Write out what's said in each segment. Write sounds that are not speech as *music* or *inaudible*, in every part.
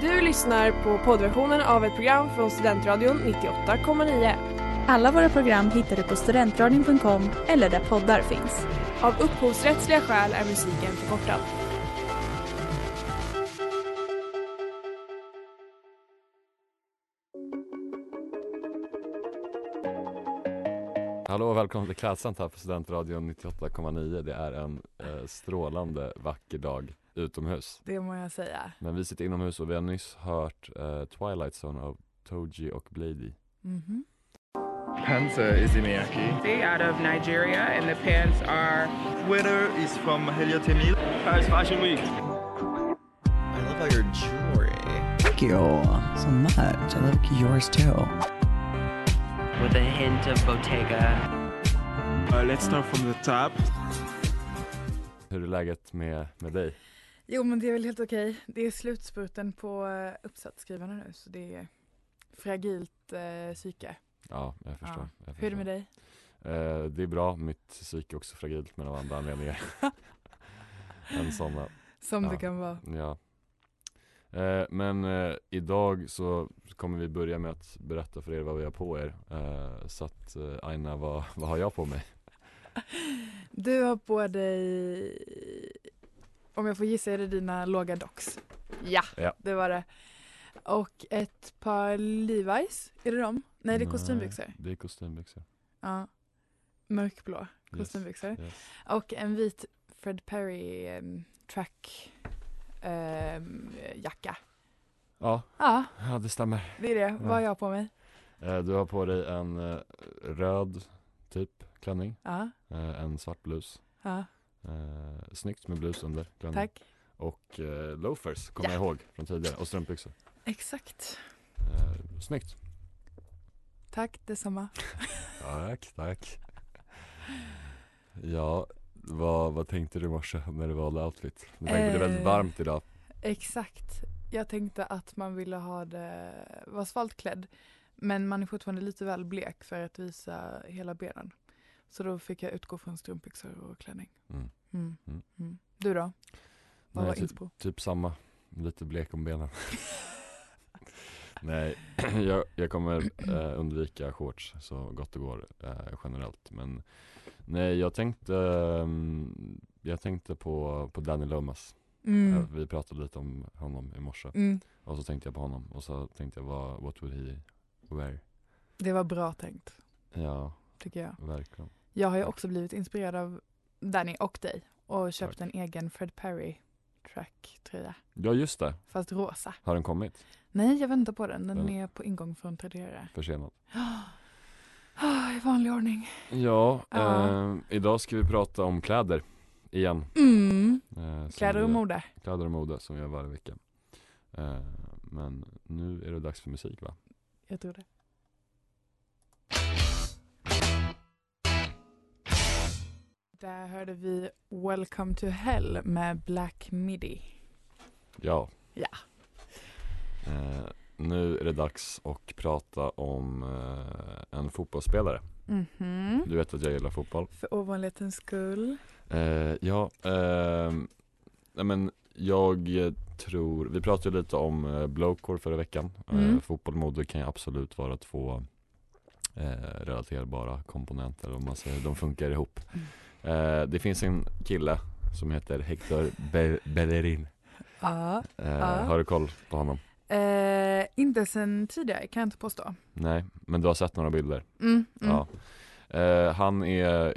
Du lyssnar på poddversionen av ett program från Studentradion 98,9. Alla våra program hittar du på studentradion.com eller där poddar finns. Av upphovsrättsliga skäl är musiken förkortad. Hallå och välkommen till Klädsamt här på Studentradion 98,9 Det är en eh, strålande vacker dag utomhus Det må jag säga. Men vi sitter inomhus och vi har nyss hört eh, Twilight Zone av Toji och Blady Mhm. Pants uh, is Imiaki. They out of Nigeria, and the pants are Sweater is from Helio Temil. Paris Fashion Week. I love all your jewelry. Thank you so much. I love yours too. with a hint of Bottega. Uh, let's start from the top. Hur är läget med, med dig? Jo men det är väl helt okej. Det är slutspurten på uh, uppsatsskrivande nu så det är fragilt uh, psyke. Ja, jag förstår, Ja. jag Hur är det med dig? Eh, det är bra, mitt psyke är också fragilt men av andra anledningar *laughs* än sådana Som Ja. det kan vara. Ja. Eh, men eh, idag så kommer vi börja med att berätta för er vad vi har på er. Eh, så att eh, Aina, vad, vad har jag på mig? Du har på dig, om jag får gissa, är det dina låga docks? Ja, Ja. det var det. Och ett par Levi's, är det dem? Nej, det är Nej, kostymbyxor. Det är kostymbyxor. Ja. Mörkblå kostymbyxor. Yes. Och en vit Fred Perry um, track ehm, jacka. Ja, Ja, ja, det stämmer. det är det. Vad har jag på mig? Eh, du har på dig en eh, röd typ klänning, Ja, eh, en svart blus. ja, Eh, snyggt med blus under klänningen. tack. Och eh, loafers kommer Ja. jag ihåg från tidigare och strumpbyxor. Exakt. Eh, snyggt. Tack detsamma. *laughs* Tack, tack. Ja, vad, vad tänkte du i morse när du valde outfit? Det är väldigt Eh. varmt idag. Exakt. Jag tänkte att man ville ha det, vara svalt klädd. Men man är fortfarande lite väl blek för att visa hela benen. Så då fick jag utgå från strumpbyxor och klänning. Mm. Mm. Mm. Mm. Du då? Vad Nej, var typ- inspo? Typ samma, lite blek om benen. *laughs* Nej, *clears throat* jag, jag kommer eh, undvika shorts så gott det går eh, generellt. Men nej, jag tänkte, ehm, jag tänkte på, på Danny Lomas. Eh, Mm. vi pratade lite om honom i morse. Mm. Och så tänkte jag på honom och så tänkte jag, vad, what would he wear? Det var bra tänkt, Ja, tycker jag. verkligen. Jag har ju också blivit inspirerad av Danny och dig och köpt en egen Fred Perry track-tröja. Ja, just det. Fast rosa. Har den kommit? Nej, jag väntar på den. Den Den- är på ingång från Tradera. Försenad. *gasps* Ah, I vanlig ordning. Ja, Ja. Eh, idag ska vi prata om kläder igen. Mm. Eh, Kläder och mode. Kläder och mode som vi gör varje vecka. Eh, men nu är det dags för musik va? Jag tror det. Där hörde vi Welcome to Hell med Black Midi. Ja. Ja. Eh, nu är det dags att prata om eh, en fotbollsspelare. Mhm. Du vet att jag gillar fotboll. För ovanlighetens skull. Eh, ja, ehm, nej men jag tror, vi pratade lite om eh, blowcore förra veckan. Mm. Eh, fotboll och mode kan ju absolut vara två eh, relaterbara komponenter om man säger, de funkar ihop. Eh, det finns en kille som heter Hector Be- Bellerin. Ja. Eh, Ja. Har du koll på honom? Eh, inte sen tidigare kan jag inte påstå. Nej, men du har sett några bilder? Mm, mm. Ja. Eh, han, är,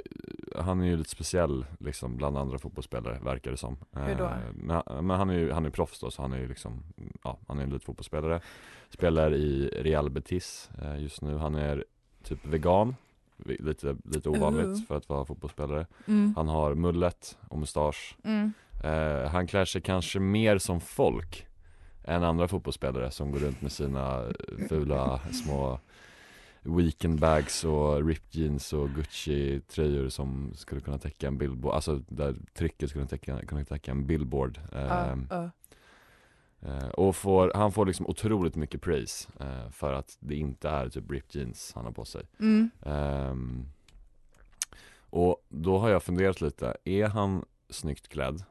han är ju lite speciell liksom bland andra fotbollsspelare verkar det som. Hur då? Eh, men, men han är ju han är proffs då så han är ju liksom, ja han är en elitfotbollsspelare. Spelar i Real Betis eh, just nu. Han är typ vegan. Lite, lite ovanligt Oh. för att vara fotbollsspelare. Mm. Han har mullet och mustasch. Mm. Eh, han klär sig kanske mer som folk än andra fotbollsspelare som går runt med sina eh, fula små weekend bags och ripped jeans och Gucci tröjor som skulle kunna täcka en billboard, alltså där trycket skulle täcka, kunna täcka en billboard. Ja, Ehm, ja. Eh, och får, han får liksom otroligt mycket praise eh, för att det inte är typ ripped jeans han har på sig. Mm. Ehm, och då har jag funderat lite, är han snyggt klädd?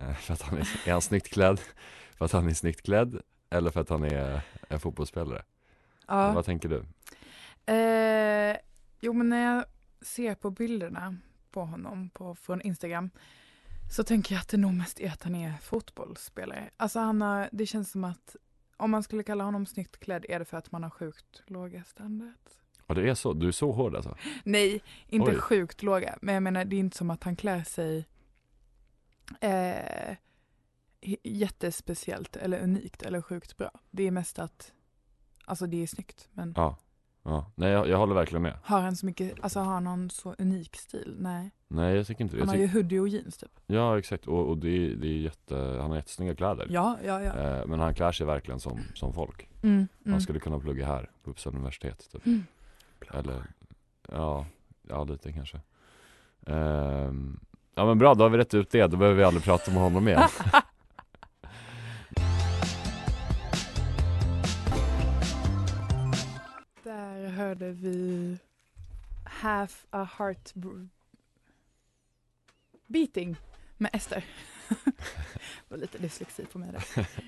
Eh, för att han är, är han snyggt klädd? För att han är snyggt klädd? Eller för att han är en fotbollsspelare? Ja. Vad tänker du? Eh, jo men när jag ser på bilderna på honom på, från Instagram så tänker jag att det nog mest är att han är fotbollsspelare. Alltså han har, det känns som att om man skulle kalla honom snyggt klädd är det för att man har sjukt låga standards. Ja det är så, du är så hård alltså? Nej, inte Oj. sjukt låga. Men jag menar det är inte som att han klär sig eh, jättespeciellt eller unikt eller sjukt bra. Det är mest att, alltså det är snyggt men Ja, ja. nej jag, jag håller verkligen med har han så mycket, alltså har han någon så unik stil? Nej. Nej jag tycker inte det, Han har ju hoodie och jeans typ. Ja exakt, och, och det, är, det är jätte, han har jättesnygga kläder Ja, ja, ja. eh, Men han klär sig verkligen som, som folk Mm, mm. Han skulle kunna plugga här på Uppsala universitet typ Mm. Eller, ja, ja lite kanske Ehm, Ja men bra, då har vi rätt ut det, då behöver vi aldrig prata med honom igen *laughs* Där hörde vi Half a heart beating med Ester. *laughs* det var lite dyslexi på mig där. *laughs*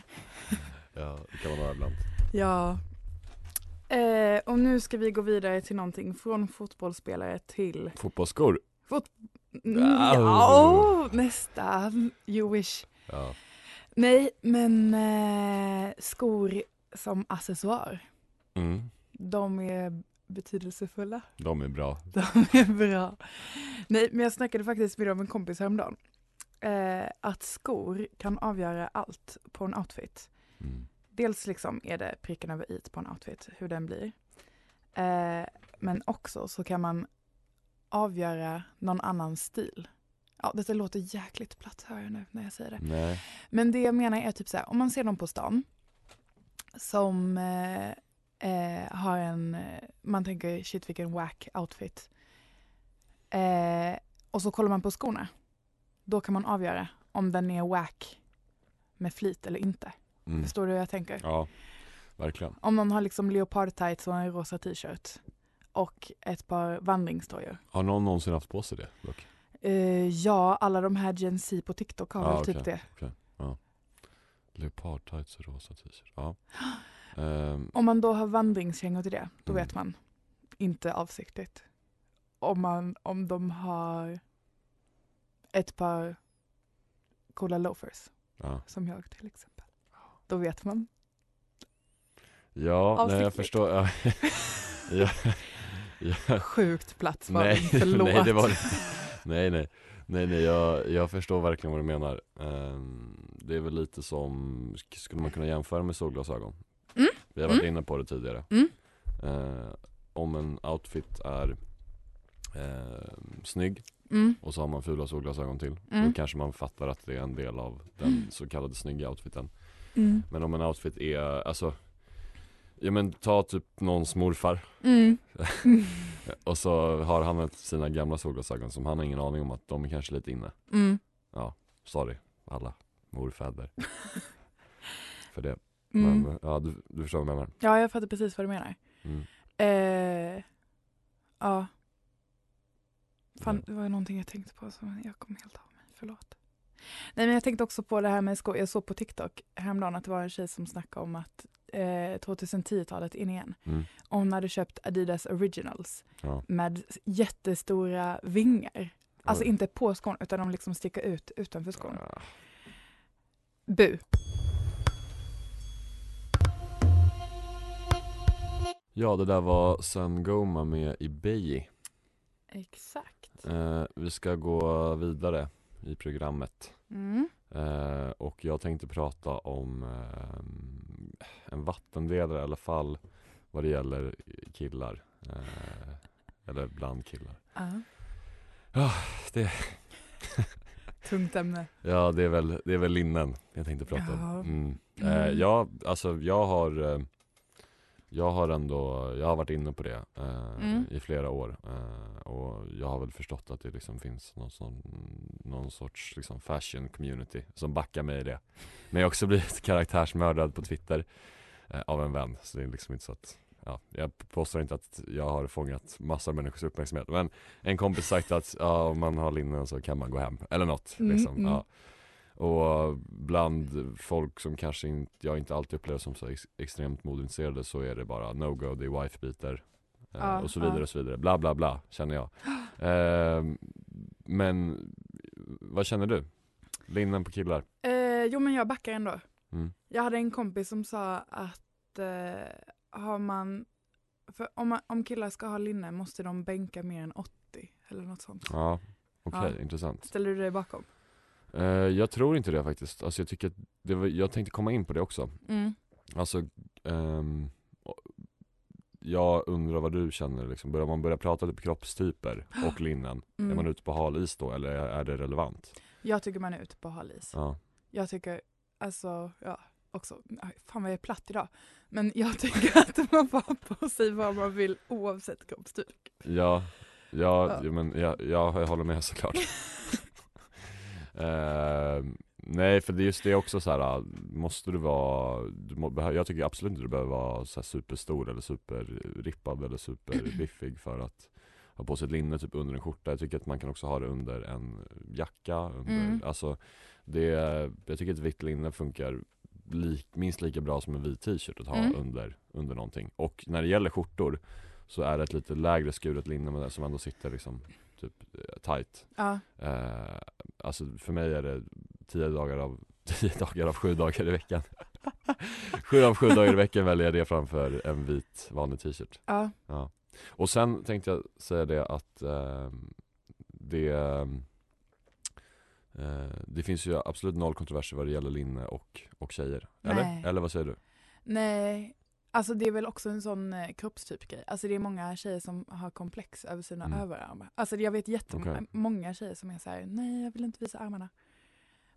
Ja, det kan man ha ibland Ja. Eh, och nu ska vi gå vidare till någonting från fotbollsspelare till Fotbollsskor? Mm, ja, oh, nästan. You wish. Ja, Nej, men eh, skor som accessoar. mm, De är betydelsefulla. de är bra *laughs* De är bra. Nej, men jag snackade faktiskt med en kompis häromdagen. Eh, att skor kan avgöra allt på en outfit. mm. Dels liksom är det pricken över i på en outfit, hur den blir. Eh, men också så kan man avgöra någon annans stil. Ja, detta låter jäkligt platt hör jag nu när jag säger det. Nej, Men det jag menar är typ så här, om man ser någon på stan som eh, eh, har en, eh, man tänker shit vilken wack outfit. Eh, och så kollar man på skorna. Då kan man avgöra om den är wack med flit eller inte. mm. Förstår du hur jag tänker? ja, verkligen Om någon har liksom leopardtights och en rosa t-shirt och ett par vandringsdojor. Har någon någonsin haft på sig det dock? Eh, ja, alla de här Gen Z på TikTok har Ja, väl typ okej. det. Leopardtights och rosa t-shirt, ja Ehm, Om man då har vandringskängor till det, då Mm. vet man. Inte avsiktligt. Om, man, om de har ett par coola loafers, ja. som jag till exempel. Då vet man. Ja, nej jag förstår ja. *laughs* ja. ja. Sjukt plats var Nej, Förlåt. *laughs* nej det var inte Nej nej, nej nej jag, jag förstår verkligen vad du menar Ehm, Det är väl lite som, skulle man kunna jämföra med solglasögon? Mm. Vi har varit Mm. inne på det tidigare Mm. Eh, Om en outfit är eh, snygg Mm. och så har man fula solglasögon till Mm. Då kanske man fattar att det är en del av den så kallade snygga outfiten Mm. Men om en outfit är, alltså Ja men ta typ någons morfar Mm. *laughs* och så har han sina gamla solglasögon som han har ingen aning om att de är kanske lite inne Mm. Sorry alla morfäder *laughs* För det, Mm. men ja du, du förstår vad jag menar Ja, jag fattar precis vad du menar. mm. Eh, ja. Fan, det var någonting jag tänkte på som jag kom helt av mig. Förlåt. Nej men jag tänkte också på det här med skor. Jag såg på TikTok häromdagen att det var en tjej som snackade om att eh, 2010-talet in igen. Mm. Och hon hade köpt Adidas Originals Ja. med jättestora vingar. Alltså Oj. inte på skon utan de liksom sticker ut utanför skon. Ja. Bu. Ja det där var Sun Goma med Ibeyi Exakt. eh, Vi ska gå vidare i programmet Mm. eh, Och jag tänkte prata om eh, en vattendelare i alla fall vad det gäller killar eh, Eller bland killar Ja. det, *laughs* Tungt ämne. Ja det är väl, det är väl linnen jag tänkte prata Ja. om mm. Mm. Eh, ja, alltså jag har eh, Jag har ändå, jag har varit inne på det eh, Mm. i flera år eh, Och jag har väl förstått att det liksom finns någon, sån, någon sorts liksom fashion community som backar mig i det Men jag har också blivit *laughs* karaktärsmördad på Twitter eh, av en vän Så det är liksom inte så att Ja, jag påstår inte att jag har fångat massor av människors uppmärksamhet Men en kompis sagt att ja, om man har linnen så kan man gå hem Eller något Mm, liksom. mm. Ja. Och bland folk som kanske inte, jag inte alltid upplever som så ex, extremt modeintresserade så är det bara no-go, det är wife-beater eh, Ja, och så vidare ja. och så vidare. Bla bla bla känner jag. *gasps* Eh, men vad känner du? Linnen på killar? Eh, jo men jag backar ändå. Mm. Jag hade en kompis som sa att eh, har man, om, man, om killar ska ha linne måste de bänka mer än 80 eller något sånt. Ja, okej, Ja. intressant. Ställer du dig bakom? Eh, jag tror inte det faktiskt. Alltså jag tycker att det var, jag tänkte komma in på det också. Mm. Alltså, och- jag undrar vad du känner liksom. Börjar man börja prata typ kroppstyper *gasps* och linnen, är Mm. man ute på hal is då eller är det relevant? Jag tycker man är ute på hal is. Ja, Jag tycker, alltså, ja, också, fan vad jag är platt idag. Men jag *laughs* tycker att man får ha på sig vad man vill oavsett kroppstyp. ja, ja, Ja. ja. men jag, jag, jag håller med såklart. *laughs* Ehm, nej för det är just det också så här. måste du vara, du må, jag tycker absolut inte du behöver vara så superstor eller superrippad eller superbiffig för att ha på sig ett linne typ under en skjorta. Jag tycker att man kan också ha det under en jacka. Under, Mm. alltså, det, jag tycker att vitt linne funkar lik, minst lika bra som en vit t-shirt att ha Mm. under, under någonting. Och när det gäller skjortor så är det ett lite lägre skuret linne som ändå sitter liksom typ eh, tight. Ja, Eh, alltså för mig är det tio dagar av, *laughs* tio dagar av sju dagar i veckan. *laughs* sju av sju dagar i veckan väljer jag det framför en vit vanlig t-shirt. ja, Ja. Och sen tänkte jag säga det att ehm, det ehm, eh, det finns ju absolut noll kontroverser vad det gäller linne och, och tjejer. Eller? Eller vad säger du? nej. Alltså det är väl också en sån eh, kroppstyp grej. Alltså det är många tjejer som har komplex över sina Mm. överarmar. Alltså jag vet jättemånga många tjejer som är så här: nej jag vill inte visa armarna.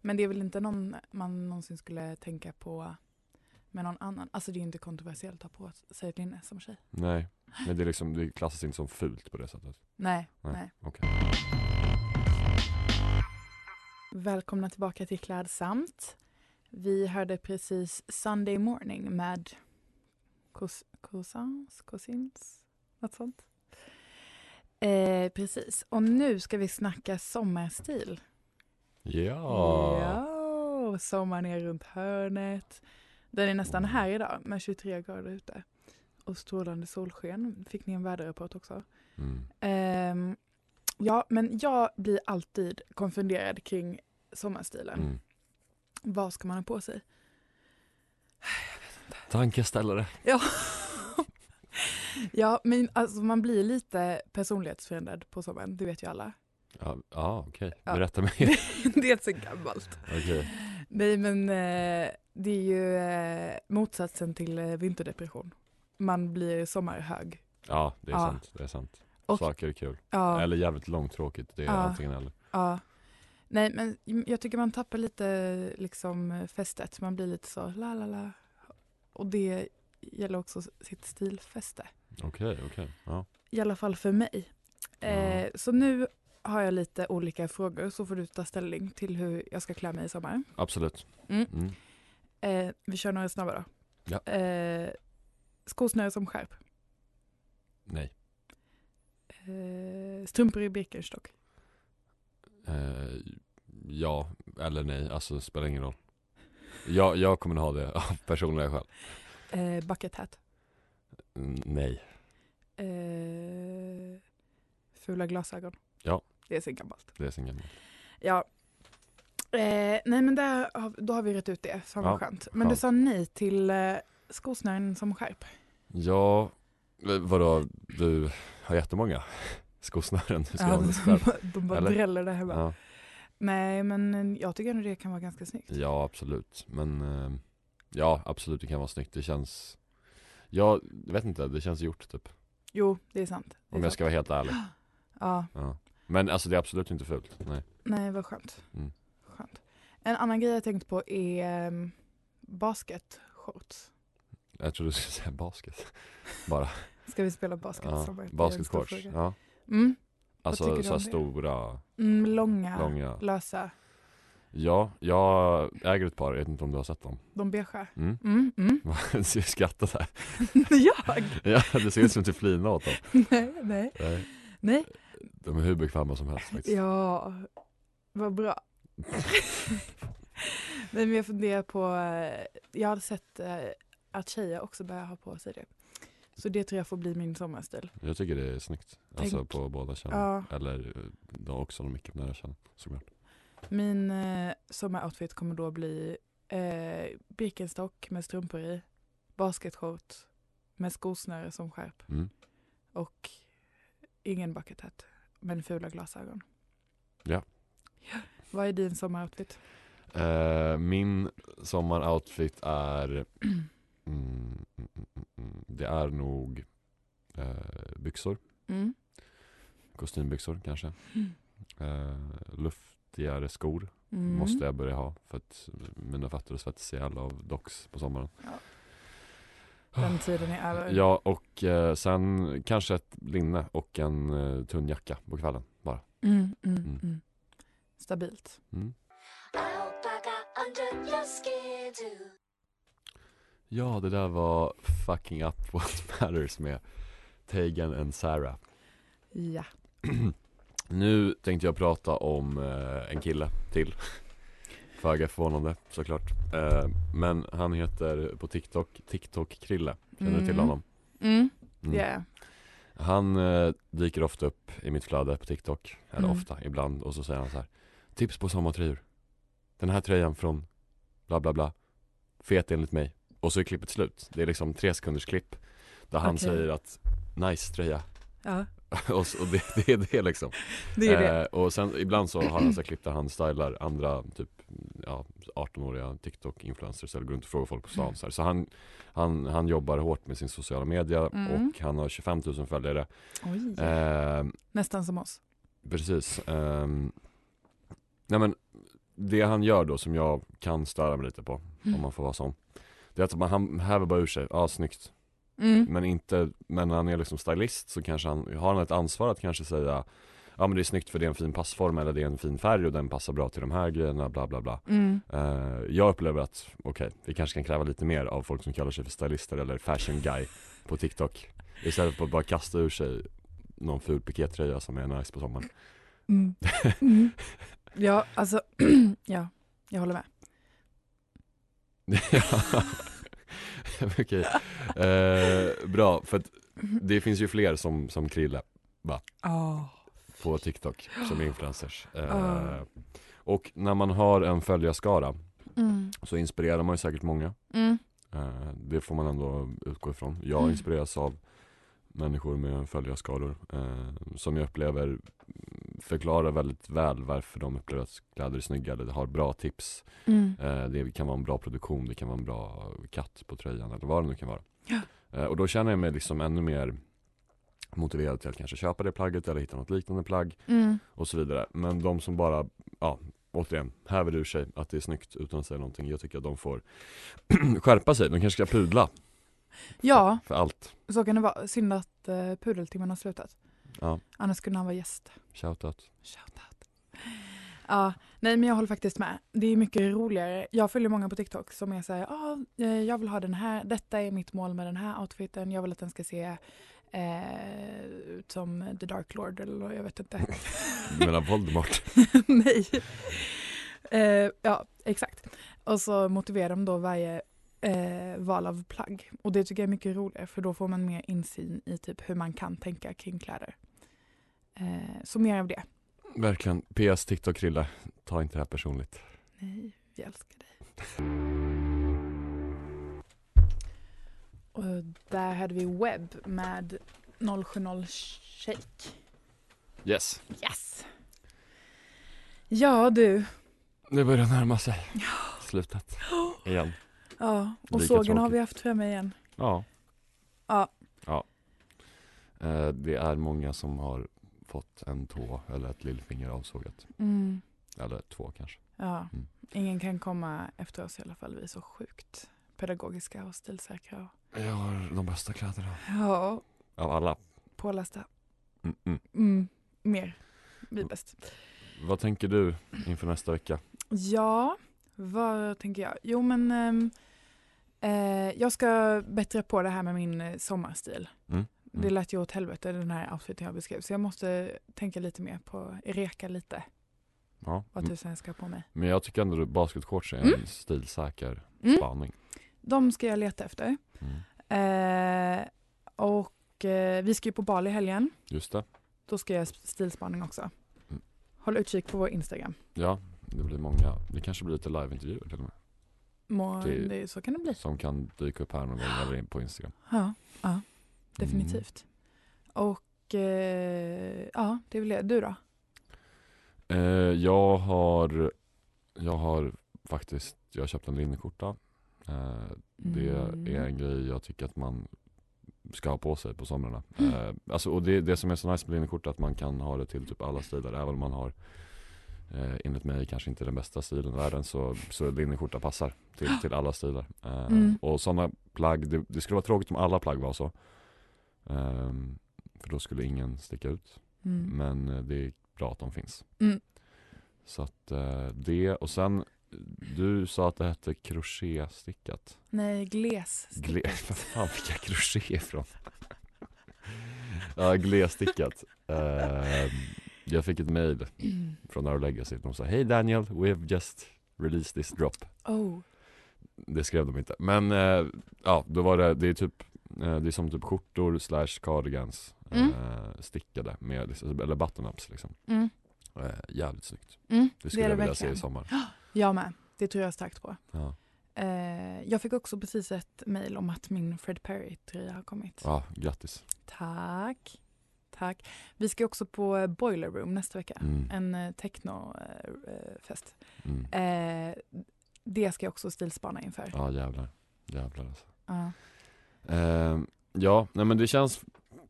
Men det är väl inte någon man någonsin skulle tänka på med någon annan. Alltså det är inte kontroversiellt att ha på sig ett linne som tjej. Nej, men det, är liksom, det klassas inte som fult på det sättet. Nej, Nej. nej. Okej. Välkomna tillbaka till Klädsamt. Vi hörde precis Sunday Morning med Cous- Cousins, Cousins, något sånt. Eh, precis, och nu ska vi snacka sommarstil. Ja. Ja, sommaren är runt hörnet. Den är nästan här idag med 23 grader ute. Och strålande solsken. Fick ni en väderrapport också? Mm. Ehm, ja, men jag blir alltid konfunderad kring sommarstilen. Mm. Vad ska man ha på sig? Tankeställare. Ja, ja men alltså man blir lite personlighetsförändrad på sommaren, det vet ju alla. Ja, ja okej. Ja. Berätta mer. *laughs* det är så gammalt. Okej. Nej men eh, det är ju eh, motsatsen till eh, vinterdepression. Man blir sommarhög. Ja, det är Ja. sant. Det är sant. Och- Saker är kul. Ja, Eller jävligt långtråkigt. Det är Ja. antingen eller. ja. Nej men jag tycker man tappar lite liksom fästet. Man blir lite så la la la. Och det gäller också sitt stilfäste. Okej, okej. Ja. I alla fall för mig. Eh, så nu har jag lite olika frågor så får du ta ställning till hur jag ska klä mig i sommar. Absolut. Mm. Mm. Eh, vi kör några snabba då. Ja. Eh, skosnöre som skärp. Nej. Eh, strumpor i Birkenstock. Eh, ja, eller nej. Alltså spelar ingen roll. Jag, jag kommer ha det av personliga skäl. Eh, bucket hat. Mm, nej. Eh, fula glasögon. Ja. Det är så gammalt. Det är sin gammal. Ja. Eh, nej men där, då har vi rätt ut det. Fan vad Ja, skönt. Men du skönt. sa nej till eh, skosnören som skärp. Ja, eh, vadå? Du har jättemånga *laughs* skosnören du ska med de, de bara Eller? dräller där hemma. Ja. Nej men jag tycker ändå det kan vara ganska snyggt. ja, absolut. Men eh, ja, absolut det kan vara snyggt. Det känns Jag vet inte, det känns gjort typ. Jo, det är sant. Det är Om jag sant. ska vara helt ärlig. *gasps* Ja, Ja. Men alltså det är absolut inte fult. Nej. nej vad skönt. Mm. skönt. En annan grej jag tänkt på är um, basketshorts. Jag tror du skulle säga basket. *laughs* Bara. Ska vi spela basket Ja. en Basketshorts. Ja. Mm. Alltså så här stora, Mm, långa, långa. lösa, Ja, jag äger ett par, jag vet inte om du har sett dem. de beiga. Mm. Mm, mm. *laughs* Du skrattar här. *laughs* jag? Ja, det ser ut som att du flinar åt dem. *laughs* nej, nej, Nej, nej. De är hur bekväma som helst faktiskt. Ja, vad bra. Nej, men jag funderar på, eh, jag hade sett eh, att tjejer också börjar ha på sig det. Så det tror jag får bli min sommarstil. Jag tycker det är snyggt. Alltså Tänk- på båda könen. Ja. Eller eh, då också de mycket nära könen såklart. Min eh, sommaroutfit kommer då bli eh, Birkenstock med strumpor i, basketshorts med skosnöre som skärp Mm. och ingen bucket hat, men fula glasögon. Ja. Ja. Vad är din sommaroutfit? Eh, min sommaroutfit är *clears throat* mm, mm, mm. Det är nog eh, byxor, Mm. kostymbyxor kanske. Mm. Eh, luftigare skor Mm. måste jag börja ha för att mina fötter svettas ihjäl av docks på sommaren. Den tiden är över. Ja, och eh, sen kanske ett linne och en eh, tunn jacka på kvällen bara. Mm, mm, Mm. mm. Stabilt. Mm. Ja, det där var Fucking Up *laughs* What Matters med Tegan and Sarah. Ja. *clears throat* nu tänkte jag prata om eh, en kille till. *laughs* Föga förvånande såklart. Eh, men han heter på TikTok, TikTok-Krille. Känner du till Mm. honom? Mm. Mm. Yeah. Han eh, dyker ofta upp i mitt flöde på TikTok. Eller Mm. ofta, ibland. Och så säger han så här. Tips på sommartröjor. Den här tröjan från bla bla bla. Fet enligt mig. Och så är klippet slut. Det är liksom tre sekunders klipp. Där han Okej. säger att nice tröja. Ja, *laughs* och, så, och det, det är det liksom. *laughs* det är det. Eh, och sen ibland så har han så klipp där han stylar andra typ ja, 18-åriga TikTok-influencers eller går runt och frågar folk på stan så, här. så han, han, han jobbar hårt med sin sociala media Mm. och han har 25 000 följare eh, Nästan som oss. Precis ehm, Nej men Det han gör då som jag kan störa mig lite på Mm. Om man får vara sån Det är att man, han häver bara ur sig, ja snyggt Mm. Men inte, men när han är liksom stylist så kanske han, har han ett ansvar att kanske säga Ja men det är snyggt för det är en fin passform eller det är en fin färg och den passar bra till de här grejerna bla bla bla Mm. Eh, Jag upplever att, okej, vi kanske kan kräva lite mer av folk som kallar sig för stylister eller fashion guy på TikTok Istället för att bara kasta ur sig någon ful pikétröja som är nice på sommaren Mm. *laughs* Mm. Ja, alltså, *clears throat* ja, jag håller med. *laughs* Okej, eh, bra för att det finns ju fler som, som Krille Ja. på TikTok som är *gasps* influencers eh, Ah. Och när man har en följarskara Mm. så inspirerar man ju säkert många Mm. eh, Det får man ändå utgå ifrån Jag Mm. inspireras av människor med följarskaror eh, som jag upplever förklarar väldigt väl varför de upplever att kläder är snygga eller har bra tips Mm. Eh, Det kan vara en bra produktion, det kan vara en bra katt på tröjan eller vad det nu kan vara. Ja. Eh, Och då känner jag mig liksom ännu mer motiverad till att kanske köpa det plagget eller hitta något liknande plagg Mm. och så vidare. Men de som bara, ja, återigen, häver ur sig att det är snyggt utan att säga någonting. Jag tycker att de får *clears throat* skärpa sig, de kanske ska pudla Ja, för allt. så kan det vara. Synd att uh, pudeltimmen har slutat. Ja, Annars kunde han vara gäst. shoutout. Shoutout. Ja, nej men jag håller faktiskt med. Det är mycket roligare. Jag följer många på TikTok som är såhär, ah, eh, jag vill ha den här, detta är mitt mål med den här outfiten, jag vill att den ska se eh, ut som The Dark Lord eller jag vet inte. Du menar Voldemort? *laughs* nej. Eh, ja, exakt. Och så motiverar de då varje eh, val av plagg. Och det tycker jag är mycket roligare för då får man mer insyn i typ hur man kan tänka kring kläder. Eh, så mer av det. Verkligen. PS TikTok Krille, ta inte det här personligt. Nej, vi älskar dig. Och där hade vi webb med 070 Shake. Yes. Yes! Ja du. Det börjar närma sig slutet *gasps* igen. Ja, och Lika sågen har tråkigt. vi haft framme igen. Ja. Ja. Ja. Eh, det är många som har fått en tå eller ett lillfinger avsågat. Mm. Eller två kanske. Ja, Mm. ingen kan komma efter oss i alla fall. Vi är så sjukt pedagogiska och stilsäkra. Och... Jag har de bästa kläderna. Ja, Av alla. pålästa. Mm -mm. Mm, mer. Vi är bäst. Vad tänker du inför nästa vecka? Ja, vad tänker jag? Jo men ehm, eh, jag ska bättra på det här med min eh, sommarstil. Mm. Det lät ju åt helvete den här outfiten jag beskrev så jag måste tänka lite mer på, reka lite. Ja. vad m- tusan jag ska ha på mig. Men jag tycker ändå att basketshorts är en Mm. stilsäker Mm. spaning. De ska jag leta efter. Mm. Eh, och eh, vi ska ju på Bali helgen. Just det. Då ska jag stilspaning också. Mm. Håll utkik på vår Instagram. Ja, det blir många. Det kanske blir lite liveintervjuer till och med. Må, Det- det, så kan det bli. Som kan dyka upp här någon gång eller in på Instagram. Ja, ja definitivt. Och eh, ja, det väl det. Du då? Eh, jag har Jag har faktiskt Jag har köpt en linneskjorta eh, Det Mm. är en grej jag tycker att man Ska ha på sig på somrarna Mm. eh, Alltså och det, det som är så nice med linneskjorta är att man kan ha det till typ alla stilar Även om man har eh, Enligt mig kanske inte den bästa stilen i världen så, så linneskjorta passar till, till alla stilar eh, Mm. Och sådana plagg, det, det skulle vara tråkigt om alla plagg var så Ehm, För då skulle ingen sticka ut Mm. men eh, det är bra att de finns. Mm. Så att eh, det och sen du sa att det hette crochétstickat. Nej, gles. Gle *laughs* vad fan fick jag crochet ifrån? *laughs* ja, glesstickat. Eh, jag fick ett mail från Our Legacy. De sa Hej Daniel, we've just released this drop. Oh. Det skrev de inte. Men eh, ja, då var det, det är typ eh, Det är som typ skjortor slash cardigans Mm. eh, stickade med, liksom- eller button-ups liksom. Mm. Eh, jävligt snyggt. Mm. Det skulle är jag det vilja se i sommar. Jag med. Det tror jag starkt på. Ja, Eh, jag fick också precis ett mejl om att min Fred Perry-tröja har kommit. ja grattis. Tack. Tack. Vi ska också på eh, Boiler Room nästa vecka. Mm. En eh, technofest. Mm. Eh, det ska jag också stilspana inför. Ja jävlar. Jävlar alltså. Ja. Eh, ja, nej men det känns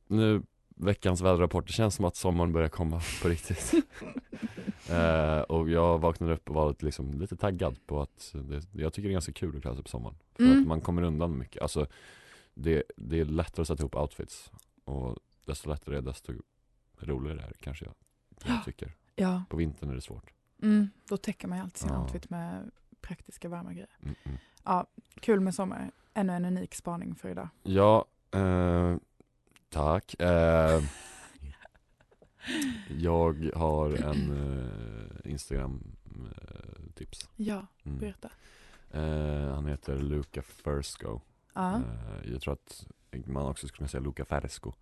nu Veckans väderrapport, det känns som att sommaren börjar komma *laughs* på riktigt. *laughs* eh, och jag vaknade upp och var lite, liksom, lite taggad på att det, jag tycker det är ganska kul att klä sig på sommaren. För Mm. att man kommer undan mycket. Alltså, det, det är lättare att sätta ihop outfits. Och desto lättare desto roligare är det kanske jag, jag tycker. ja. På vintern är det svårt. Mm. Då täcker man ju alltid sin Ja. outfit med praktiska varma grejer. Mm, mm. Ja, kul med sommar. Ännu en unik spaning för idag. Ja, eh, tack. Eh, jag har en eh, Instagram-tips. Ja, Mm. berätta. Eh, han heter Luca Fersco. Eh, jag tror att man också skulle kunna säga Luca Feresco.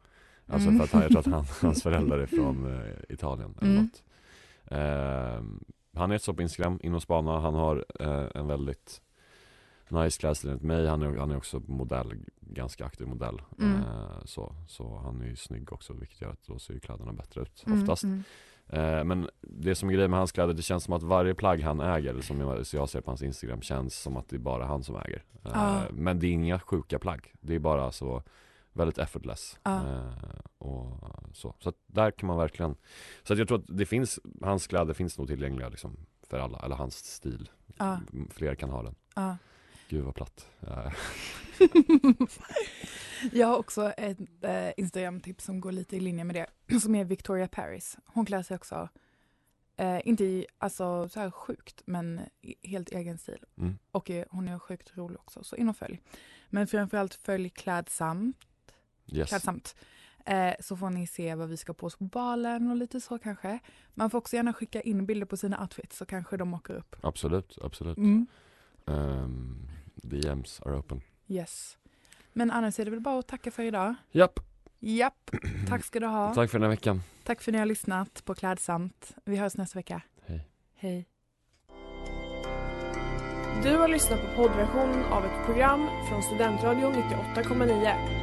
Alltså Mm. för att han, jag tror att han, *laughs* hans föräldrar är från eh, Italien eller Mm. något. Eh, han är så på Instagram, in och spana. Han har eh, en väldigt nice klädstil enligt mig. Han är, han är också modell, ganska aktiv modell. Mm. Eh, så, så han är ju snygg också vilket gör att då ser ju kläderna bättre ut Mm, oftast. mm. Eh, men det som är grejen med hans kläder, det känns som att varje plagg han äger, som jag, så jag ser på hans Instagram, känns som att det är bara han som äger. Ja. Men det är inga sjuka plagg. Det är bara så väldigt effortless. Ja. Eh, och så. så där kan man verkligen Så att jag tror att det finns, hans kläder finns nog tillgängliga liksom för alla, eller hans stil. Ja. Fler kan ha den. Ja. Gud vad platt. Eh, *laughs* Jag har också ett eh, Instagram-tips som går lite i linje med det, *clears throat* som är Victoria Paris. Hon klär sig också, eh, inte i, alltså så här sjukt, men helt egen stil. Mm. Och är, hon är sjukt rolig också, så in och följ. Men framförallt följ klädsamt, yes. klädsamt. Eh, så får ni se vad vi ska på oss på balen och lite så kanske. Man får också gärna skicka in bilder på sina outfits så kanske de åker upp. Absolut, absolut. Mm. Ehm, DMs are open. Yes. Men annars är det väl bara att tacka för idag. Japp, Japp, tack ska du ha. tack för den här veckan. Tack för att ni har lyssnat på Klädsamt. Vi hörs nästa vecka. Hej. Hej. Du har lyssnat på poddversionen av ett program från Studentradion 98,9.